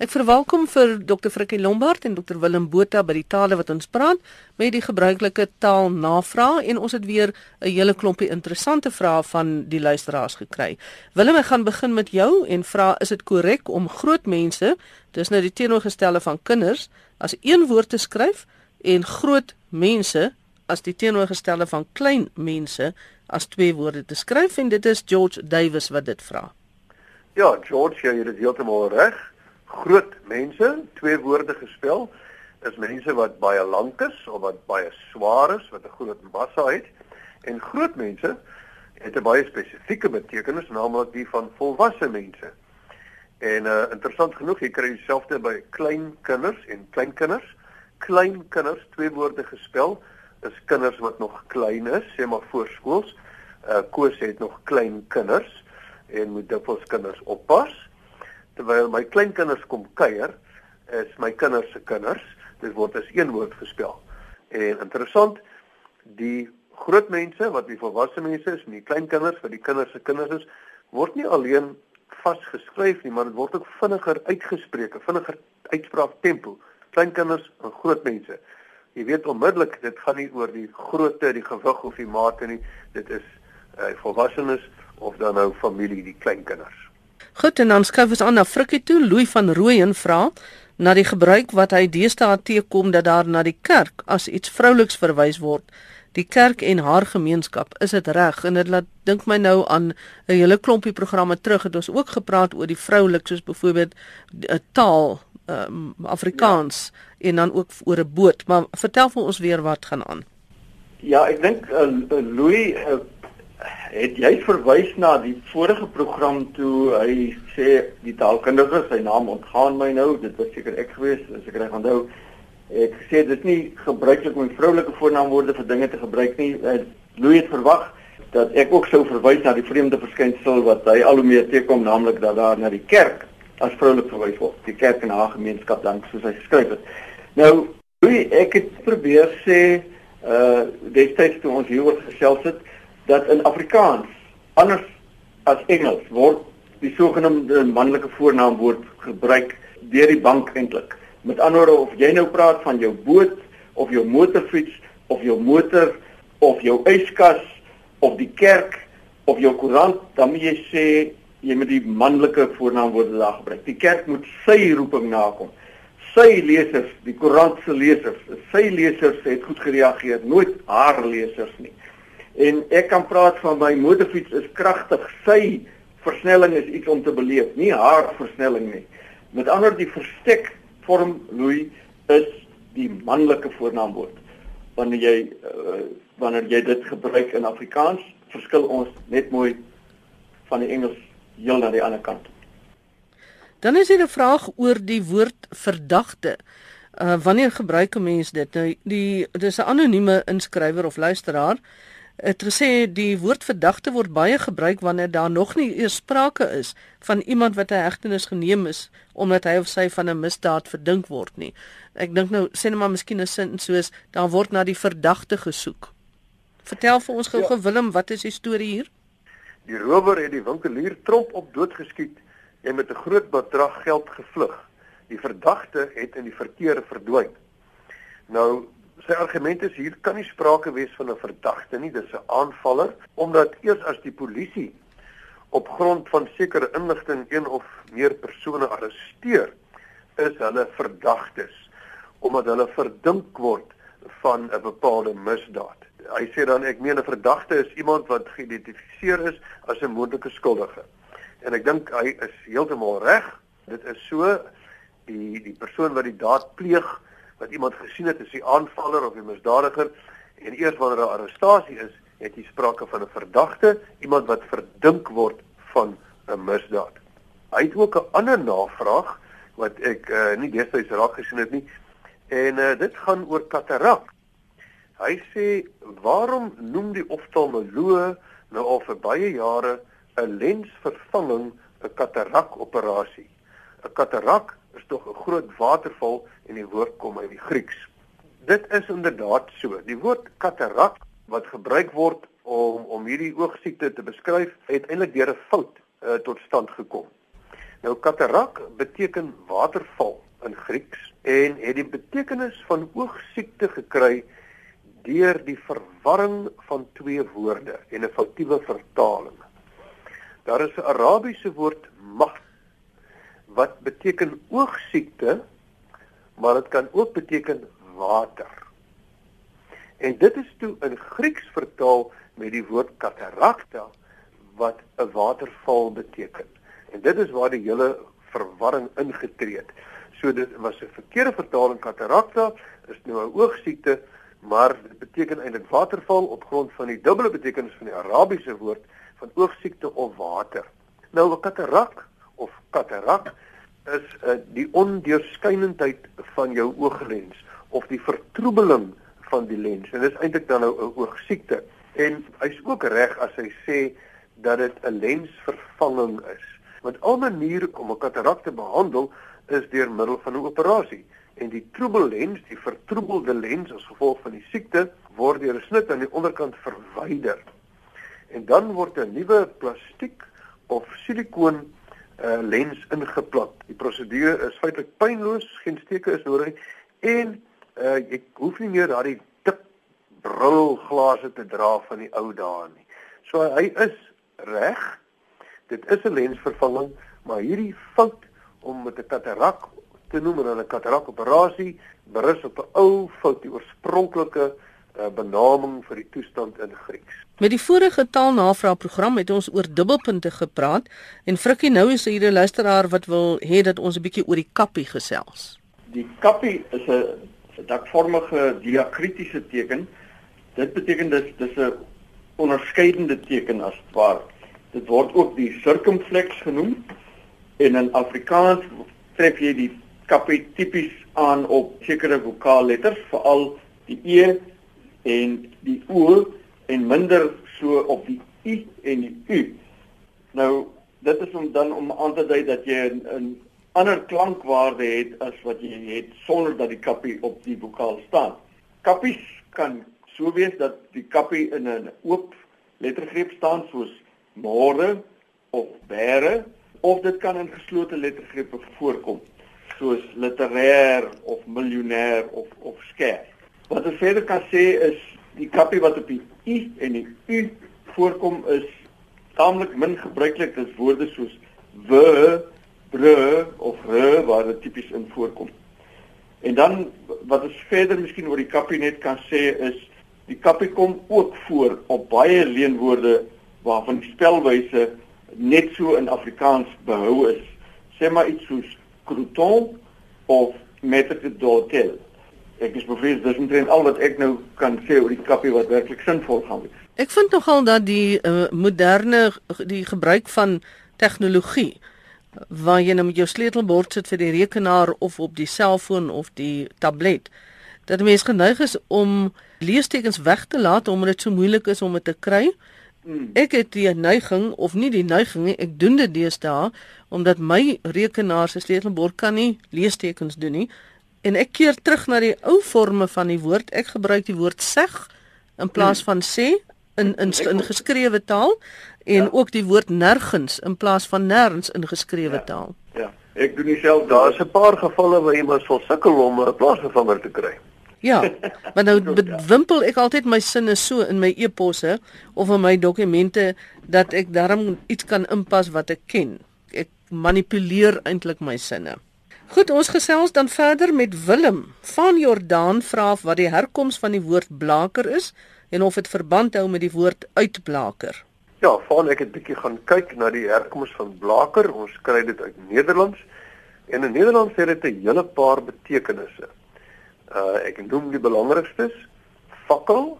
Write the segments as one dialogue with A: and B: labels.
A: Ek verwelkom vir Dr. Frikkie Lombard en Dr. Willem Botha by die tale wat ons praat met die gebruikelike taalnavraag en ons het weer 'n hele klompie interessante vrae van die luisteraars gekry. Willem, ek gaan begin met jou en vra is dit korrek om groot mense, dis nou die teenoorgestelde van kinders, as een woord te skryf en groot mense as die teenoorgestelde van klein mense as twee woorde te skryf en dit is George Davis wat dit vra.
B: Ja, George, jy het heeltemal reg groot mense, twee woorde gespel, is mense wat baie lank is of wat baie swaar is, wat 'n groot massa het. En groot mense het 'n baie spesifieke betekenis, naamlik die van volwasse mense. En uh interessant genoeg, jy kry dieselfde by klein kinders en kleinkinders. Klein kinders, twee woorde gespel, is kinders wat nog klein is, sê maar voorskools. Uh Koos het nog klein kinders en moet dikwels kinders oppas terwyl my kleinkinders kom kuier, is my kinders se kinders. Dit word as een woord gespel. En interessant, die groot mense wat die volwasse mense is en die kleinkinders wat die kinders se kinders is, word nie alleen vasgeskryf nie, maar dit word ook vinniger uitgespreek, vinniger uitspraak tempo. Kleinkinders en groot mense. Jy weet onmiddellik, dit gaan nie oor die grootte, die gewig of die mate nie. Dit is uh, volwassenes of dan nou familie, die kleinkinders.
A: Goed, en dan skuif ons aan na Frikkie toe. Louis van Rooyen vra na die gebruik wat hy deesdae teekom dat daar na die kerk as iets vrouliks verwys word. Die kerk en haar gemeenskap, is dit reg? En dit laat dink my nou aan 'n hele klompie programme terug het ons ook gepraat oor die vroulik soos byvoorbeeld 'n taal um, Afrikaans ja. en dan ook oor 'n boot, maar vertel vir ons weer wat gaan aan.
C: Ja, ek dink uh, Louis uh, het jy verwys na die vorige program toe hy sê die taalkundige sy naam ontgaan my nou dit was seker ek gewees as ek reg onthou ek sê dit is nie gebruiklik om vroulike voornaamwoorde vir dinge te gebruik nie. Uh, Louis het verwag dat ek ook sou verwys na die vreemde verskynsel wat hy al hoe meer teekom naamlik dat daar na die kerk as vroulik verwys word die kerk en haar gemeenskap dan soos hy geskryf het. Nou Louis ek het probeer sê uh destyds toe ons hieroor gesels het dat in Afrikaans anders as Engels word die sogenaamde manlike voornaamwoord gebruik deur die bank eintlik. Met ander woorde of jy nou praat van jou boot of jou motorfiets of jou motor of jou yskas of die kerk of jou koerant, dan moet jy sê jy moet die manlike voornaamwoorde daar gebruik. Die kerk moet sy roeping nakom. Sy lesers, die koerant se lesers, sy lesers het goed gereageer, nooit haar lesers nie en ek kan praat van my motorfiets is kragtig. Sy versnelling is iets om te beleef, nie haar versnelling nie. Met ander die verstek vorm Louis is die manlike voornaamwoord. Wanneer jy uh, wanneer jy dit gebruik in Afrikaans, verskil ons net mooi van die Engels heel na die ander kant.
A: Dan is hier 'n vraag oor die woord verdagte. Uh wanneer gebruik 'n mens dit? Nou die dis 'n anonieme inskrywer of luisteraar het gesê die woord verdagte word baie gebruik wanneer daar nog nie eers sprake is van iemand wat 'n hegtenis geneem is omdat hy of sy van 'n misdaad verdink word nie. Ek dink nou sê net maar miskien 'n sin soos daar word na die verdagte gesoek. Vertel vir ons gou-gou ja. Willem, wat is die storie hier?
B: Die rower het die winkelier tromp op dood geskiet en met 'n groot bedrag geld gevlug. Die verdagte het in die verkeer verdwyn. Nou sy argument is hier kan nie sprake wees van 'n verdagte nie, dis 'n aanvaller, omdat eers as die polisie op grond van sekere inligting een of meer persone arresteer, is hulle verdagtes omdat hulle verdink word van 'n bepaalde misdaad. Hy sê dan ek meen 'n verdagte is iemand wat geïdentifiseer is as 'n moontlike skuldige. En ek dink hy is heeltemal reg. Dit is so die die persoon wat die daad pleeg wat iemand gesien het as die aanvaller of die misdadiger en eers wanneer 'n arrestasie is, het jy sprake van 'n verdagte, iemand wat verdink word van 'n misdaad. Hy het ook 'n ander navraag wat ek uh, nie destyds raak gesien het nie. En uh, dit gaan oor katarak. Hy sê, "Waarom noem die oftalmoloog nou al vir baie jare 'n lensvervanging 'n katarak operasie?" 'n Katarak is tog 'n groot waterval en die woord kom uit die Grieks. Dit is inderdaad so. Die woord katarak wat gebruik word om om hierdie oogsiekte te beskryf, het eintlik deur 'n fout uh, tot stand gekom. Nou katarak beteken waterval in Grieks en het die betekenis van oogsiekte gekry deur die verwarring van twee woorde en 'n foutiewe vertaling. Daar is 'n Arabiese woord mag wat beteken oogsiekte, maar dit kan ook beteken water. En dit is toe in Grieks vertaal met die woord katarakta wat 'n waterval beteken. En dit is waar die hele verwarring ingetree het. So dit was 'n verkeerde vertaling katarakta is nou 'n oogsiekte maar dit beteken eintlik waterval op grond van die dubbele betekenis van die Arabiese woord van oogsiekte of water. Nou 'n katarak of katarak is uh, die ondeurskynendheid van jou ooglens of die vertroebeling van die lens. En dit is eintlik dan nou 'n oogsiekte en hy's ook reg as hy sê dat dit 'n lensvervanging is. Want al maniere om 'n katarak te behandel is deur middel van 'n operasie en die troebellens, die vertroebelde lens as gevolg van die siekte word deur 'n snit aan die onderkant verwyder. En dan word 'n nuwe plastiek of silikoon uh, lens ingeplak. Die prosedure is feitelik pynloos, geen steke is nodig en uh, ek hoef nie meer daardie dik brilglase te dra van die ou dae nie. So hy is reg. Dit is 'n lensvervanging, maar hierdie fout om met 'n katarak te noem 'n katarakoperasie berus op 'n ou fout die oorspronklike uh, benaming vir die toestand in Grieks.
A: Met die vorige taalnavraagprogram het ons oor dubbelpunte gepraat en Frikkie nou is hier 'n luisteraar wat wil hê dat ons 'n bietjie oor die kappie gesels.
C: Die kappie is 'n dakvormige diakritiese teken. Dit beteken dis dis 'n onderskeidende teken as ware. Dit word ook die circumflex genoem en in Afrikaans tref jy die kappie tipies aan op sekere vokaalletters, veral die e en die o en minder so op die i en die u. Nou dit is om dan om aan te dui dat jy 'n ander klankwaarde het as wat jy het sonder dat die kappie op die vokaal staan. Kappies kan so wees dat die kappie in 'n oop lettergreep staan soos môre of bære of dit kan in geslote lettergrepe voorkom soos literêr of miljonair of of skêr. Wat ek verder kan sê is die kappie wat op die i en die u voorkom is taamlik min gebruiklik as woorde soos we, bre of re waar dit tipies in voorkom. En dan wat ons verder miskien oor die kappie net kan sê is die kappie kom ook voor op baie leenwoorde waarvan die spelwyse net so in Afrikaans behou is. Sê maar iets soos crouton of maître d'hôtel. Ek is bevrees dis omtrent al wat ek nou kan sê oor die kappie wat werklik sinvol gaan wees.
A: Ek vind nogal dat die uh, moderne die gebruik van tegnologie waar jy nou met jou sleutelbord sit vir die rekenaar of op die selfoon of die tablet dat mense geneig is om leestekens weg te laat omdat dit so moeilik is om dit te kry. Hmm. Ek het die neiging of nie die neiging nie, ek doen dit deesdae omdat my rekenaar se sleutelbord kan nie leestekens doen nie en ek keer terug na die ou forme van die woord. Ek gebruik die woord seg in plaas hmm. van sê in in in geskrewe taal en ja. ook die woord nergens in plaas van nêrens in geskrewe ja. taal.
C: Ja. Ek doen dieselfde.
B: Daar's 'n paar gevalle waar jy maar sal sukkel om 'n plaasvervanger te kry.
A: Ja, maar nou wimpel ek altyd my sinne so in my e-posse of in my dokumente dat ek daarom iets kan inpas wat ek ken. Ek manipuleer eintlik my sinne. Goed, ons gesels dan verder met Willem van Jordaan vra wat die herkoms van die woord blaker is en of dit verband hou met die woord uitblaker.
B: Ja, van ek het 'n bietjie gaan kyk na die herkoms van blaker. Ons kry dit uit Nederlands. En in Nederlands het dit 'n hele paar betekenisse. Uh ek noem die belangrikstes: fakkel,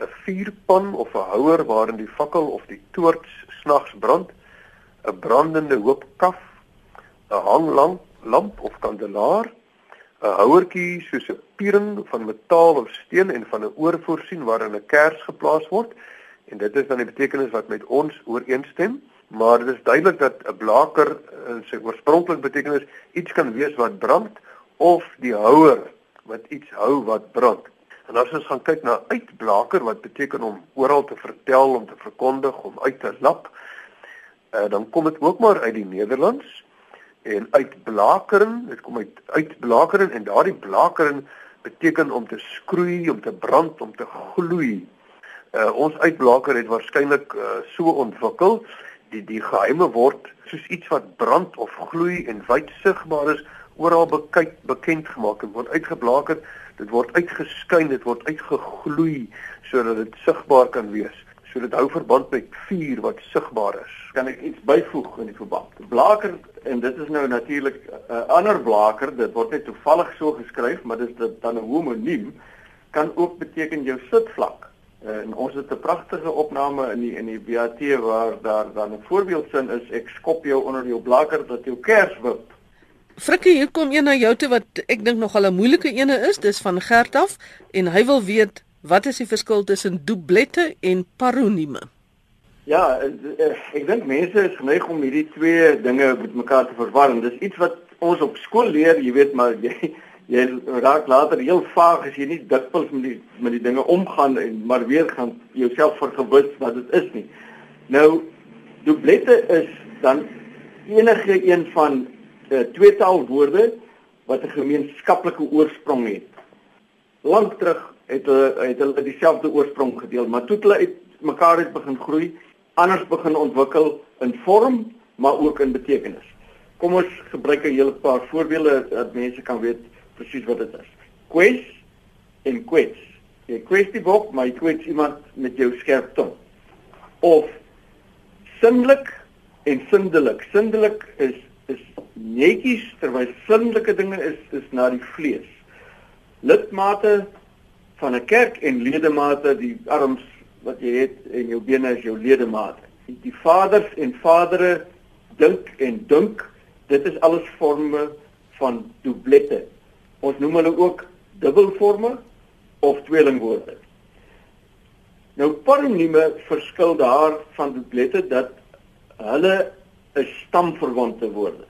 B: 'n vuurpan of 'n houer waarin die fakkel of die toorts snags brand, 'n brandende hoop kaf, 'n hanglamp, lamp of kandelaar, 'n houertjie soos 'n piering van metaal of steen en van 'n oor voorsien waarin 'n kers geplaas word. En dit is dan die betekenis wat met ons ooreenstem, maar dit is duidelik dat 'n blaker in sy oorspronklike betekenis iets kan wees wat brand of die houer wat iets hou wat brand. En as ons gaan kyk na uitblaker wat beteken om oral te vertel, om te verkondig, om uit te lap, uh, dan kom dit ook maar uit die Nederlands En uitblakering, dit kom uit uitblakering en daardie blakering beteken om te skroei, om te brand, om te gloei. Uh ons uitblaker het waarskynlik uh, so ontwikkel die die geheime word soos iets wat brand of gloei en wyd sigbaar is oral bekyk bekend gemaak en word uitgeblaker dit word uitgeskyn dit word uitgegloei sodat dit sigbaar kan wees so dit hou verband met vuur wat sigbaar is.
C: Kan ek iets byvoeg in die verband? Blaker en dit is nou natuurlik 'n uh, ander blaker dit word net toevallig so geskryf maar dit is dan 'n homoniem kan ook beteken jou sitvlak. En ons het 'n pragtige opname in die in die BAT waar daar dan 'n voorbeeldsin is ek skop jou onder jou blaker dat jou kers wip.
A: Frikkie, hier kom een na jou toe wat ek dink nog al 'n moeilike ene is. Dis van Gert af en hy wil weet wat is die verskil tussen dublette en paronieme?
C: Ja, eh, ek dink mense is geneig om hierdie twee dinge met mekaar te verwar. Dis iets wat ons op skool leer, jy weet, maar jy jy raak later heel vaag as jy nie dikwels met die met die dinge omgaan en maar weer gaan jouself vergewis wat dit is nie. Nou dublette is dan enige een van uh, tweetaal woorde wat 'n gemeenskaplike oorsprong het. Lank terug het hulle het hulle dieselfde oorsprong gedeel, maar toe hulle uit mekaar het begin groei, anders begin ontwikkel in vorm, maar ook in betekenis. Kom ons gebruik 'n hele paar voorbeelde dat mense kan weet presies wat dit is. Quest en quets. Jy quest die boek, maar jy quets iemand met jou skerp tong. Of sindelik en sindelik. Sindelik is is netjies terwyl sinnelike dinge is is na die vlees. Lidmate van 'n kerk en ledemate die arms wat jy het en jou bene is jou ledemate. Die vaders en vadere dink en dink dit is alles forme van dublette. Ons noem hulle ook dubbelforme of tweelingwoorde. Nou paronieme verskil daar van dublette dat hulle 'n stamverwante woorde.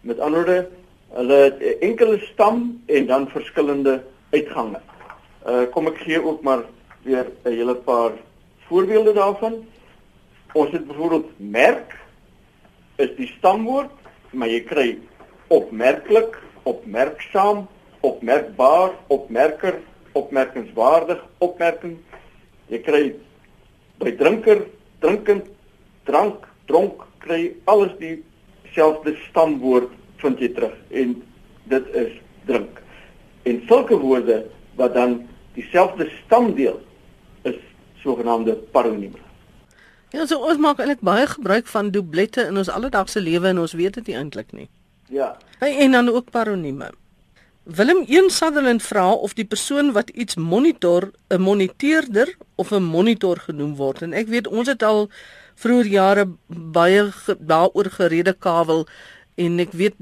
C: Met ander woorde, hulle het 'n enkele stam en dan verskillende uitgange. Uh kom ek gee ook maar weer 'n hele paar voorbeelde daarvan. Ons het byvoorbeeld merk is die stamwoord, maar jy kry opmerklik, opmerksaam, opmerkbaar, opmerker, opmerkingswaardig, opmerking. Jy kry by drinker, drinkend, drank, dronk, kry alles dieselfde stamwoord vind jy terug en dit is drink. En sulke woorde wat dan dieselfde stamdeel is sogenaamde paronieme.
A: Ja, so ons maak eintlik baie gebruik van dublette in ons alledaagse lewe en ons weet dit nie eintlik nie.
C: Ja.
A: Hey, en dan ook paronieme. Willem 1 Sutherland vra of die persoon wat iets monitor 'n moniteerder of 'n monitor genoem word en ek weet ons het al vroeër jare baie ge, daaroor gerede kawel en ek weet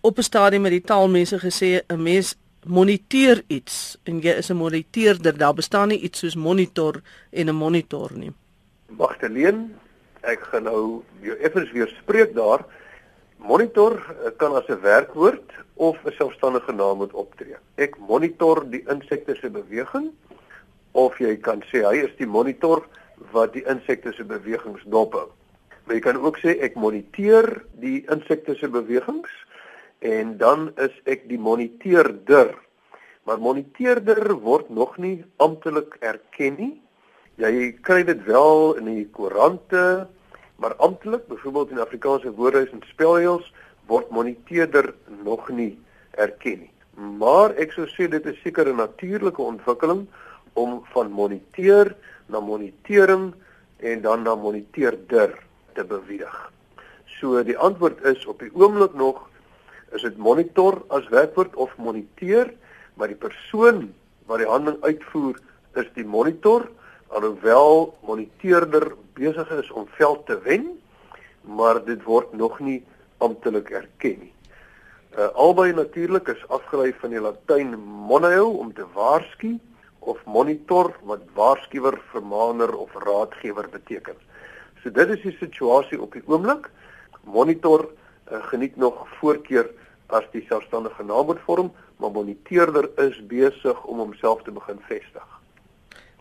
A: op 'n stadium met die taalmense gesê 'n mens moniteer iets en jy is 'n moniteerder daar bestaan nie iets soos monitor en 'n monitor nie.
B: Magdalene, ek gaan nou jou effens weer spreek daar. Monitor eh, kan as 'n werkwoord of 'n selfstandige naam moet optree. Ek monitor die insekte se beweging of jy kan sê hy is die monitor wat die insekte se bewegings dophou. Maar jy kan ook sê ek moniteer die insekte se bewegings en dan is ek die moniteerder. Maar moniteerder word nog nie amptelik erken nie. Jy kry dit wel in die koerante, maar amptelik, byvoorbeeld in Afrikaanse woordehuis en spelreëls, word moniteerder nog nie erken nie. Maar ek sou sê dit is seker 'n natuurlike ontwikkeling om van moniteer na monitering en dan na moniteerder te beweeg. So die antwoord is op die oomblik nog is dit monitor as werkwoord of moniteer, maar die persoon wat die handeling uitvoer is die monitor alhoewel moniteerder besig is om veld te wen, maar dit word nog nie amptelik erken nie. Uh, albei natuurlik is afgelei van die Latyn moneo om te waarsku of monitor wat waarskuwer, vermaaner of raadgewer beteken. So dit is die situasie op die oomblik. Monitor uh, geniet nog voorkeur as die selfstandige naamwoordvorm, maar moniteerder is besig om homself te begin vestig.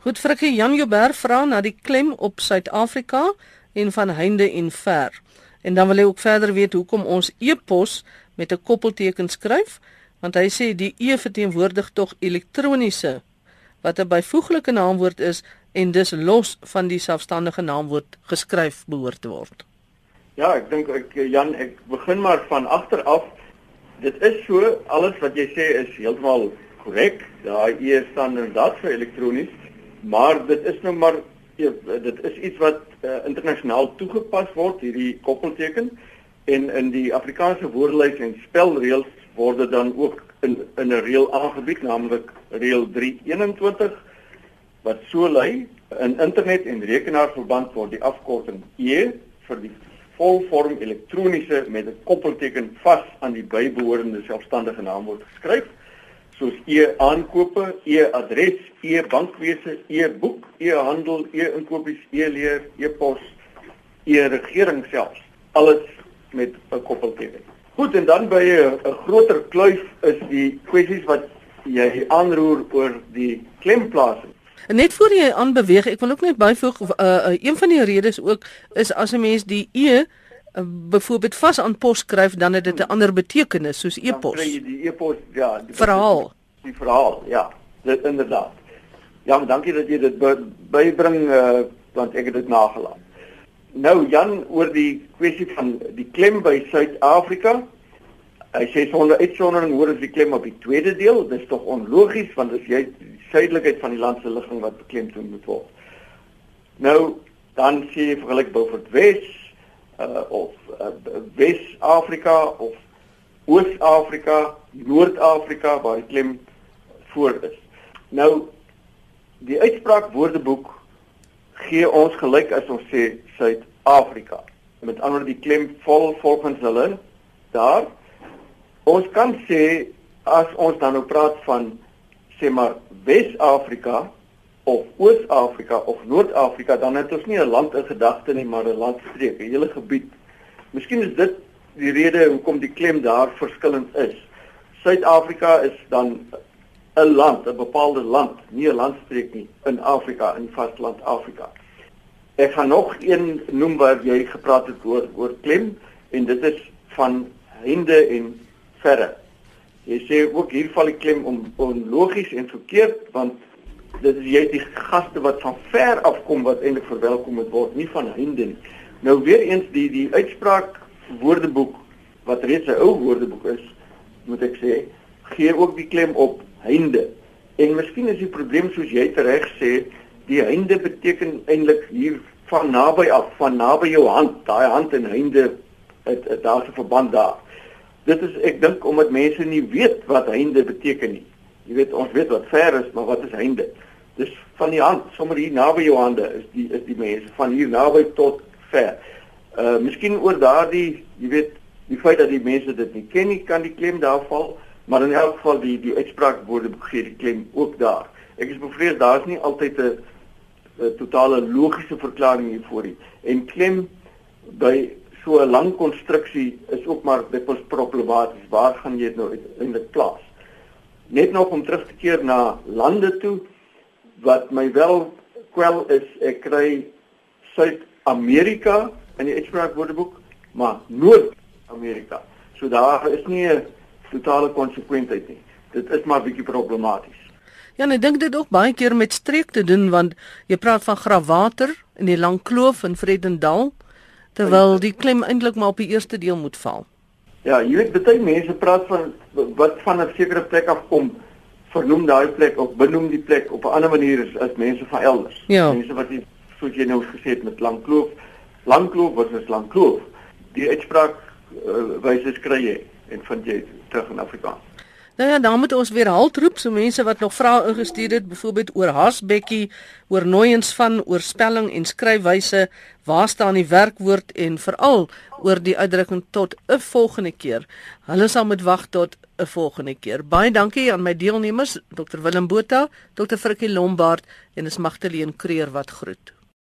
A: Goed Frikkie Jan Joubert vra na die klem op Suid-Afrika en van heinde en ver. En dan wil hy ook verder weet hoekom ons e-pos met 'n koppelteken skryf, want hy sê die e verteenwoordig tog elektroniese wat 'n byvoeglike naamwoord is en dus los van die selfstandige naamwoord geskryf behoort te word.
C: Ja, ek dink ek Jan, ek begin maar van agter af. Dit is so alles wat jy sê is heeltemal korrek. Daai e staan inderdaad vir elektronies, maar dit is nou maar ja, dit is iets wat uh, internasionaal toegepas word hierdie koppelteken en in die Afrikaanse woordelys en spelreëls word dit dan ook in in 'n reël aangebied naamlik reël 321 wat so lui in internet en rekenaarverband word die afkorting E vir die volvorm elektroniese met 'n koppelteken vas aan die bybehorende selfstandige naamwoord geskryf soos e-aankope, e-adres, e-bankwese, e-boek, e-handel, e-inkopies, e-leer, e-pos, e-regering selfs. Alles met 'n koppelteken. Goed, en dan by 'n groter kluif is die kwessies wat jy aanroer oor die klemplasing.
A: Net voor jy aanbeweeg, ek wil ook net byvoeg uh, uh, een van die redes ook is as 'n mens die e uh, byvoorbeeld vas aan pos skryf dan het dit 'n ander betekenis soos e-pos.
C: Dan kry jy die e-pos, ja,
A: die verhaal.
C: Die verhaal, ja. Dit inderdaad. Ja, maar dankie dat jy dit bybring uh, want ek het dit nagelaat. Nou Jan oor die kwessie van die klem by Suid-Afrika. Hy sê sonder uitsondering hoor as die klem op die tweede deel, dis tog onlogies want as jy die suidelikheid van die land se ligging wat beklemtoon moet word. Nou dan sê jy vergelyk byvoorbeeld Wes uh, of uh, Wes-Afrika of Oos-Afrika, Noord-Afrika waar die klem voor is. Nou die uitspraak Woordeboek gee ons gelyk as ons sê Suid-Afrika. Met ander woorde die klem vol volgens hulle daar. Ons kan sê as ons dan nou praat van sê maar Wes-Afrika of Oos-Afrika of Noord-Afrika, dan het ons nie 'n land in gedagte nie, maar 'n landstreek, 'n hele gebied. Miskien is dit die rede hoekom die klem daar verskillend is. Suid-Afrika is dan 'n land, 'n bepaalde land, nie 'n landstreek nie in Afrika, in vasteland Afrika. Ek gaan nog een noem waar jy gepraat het oor oor klem en dit is van hinde en verre. Jy sê ook hier val die klem om onlogies en verkeerd want dit is jy die gaste wat van ver af kom wat eintlik verwelkom moet word, nie van hinde nie. Nou weer eens die die uitspraak woordeboek wat reeds 'n ou woordeboek is, moet ek sê, gee ook die klem op hinde. En miskien is die probleem soos jy tereg sê, die hinde beteken eintlik hier van naby af, van naby jou hand, daai hand en het, het daar's 'n verband daar. Dit is ek dink omdat mense nie weet wat hinde beteken nie. Jy weet ons weet wat ver is, maar wat is hinde? Dis van die hand, sommer hier naby jou hande is die is die mense van hier naby tot ver. Uh miskien oor daardie, jy weet, die feit dat die mense dit nie ken nie, kan die klem daar val, maar in elk geval die die uitspraak word begee die klem ook daar. Ek is bevrees daar's nie altyd 'n totale logiese verklaring hiervoor nie. En klem by so 'n lang konstruksie is ook maar dit was problematies. Waar gaan jy dit nou uiteindelik plaas? Net nog om terug te keer na lande toe wat my wel kwel is ek kry Suid-Amerika in die uitspraak woordeboek maar Noord-Amerika. So daar is nie 'n totale konsekwentheid nie. Dit is maar bietjie problematies.
A: Ja, ek dink dit ook baie keer met streek te doen want jy praat van Grawater in die Lang Kloof in Vredendal terwyl die klem eintlik maar op die eerste deel moet val.
C: Ja, jy weet baie mense praat van wat van 'n sekere plek af kom vernoem daai plek of benoem die plek op 'n ander manier as, as mense van elders.
A: Ja.
C: Mense wat jy soos jy nou gesê het met Langkloof, Langkloof wat is Langkloof? Die uitspraak uh, wyse kry jy en vind jy terug in Afrikaans.
A: Nou ja, dan moet ons weer halt roep so mense wat nog vrae ingestuur het, byvoorbeeld oor hasbekkie, oor nooiens van oor spelling en skryfwyse, waar staan die werkwoord en veral oor die uitdrukking tot 'n volgende keer. Hulle sal moet wag tot 'n volgende keer. Baie dankie aan my deelnemers, Dr Willem Botha, Dr Frikkie Lombard en is Magtleen Kreer wat groet.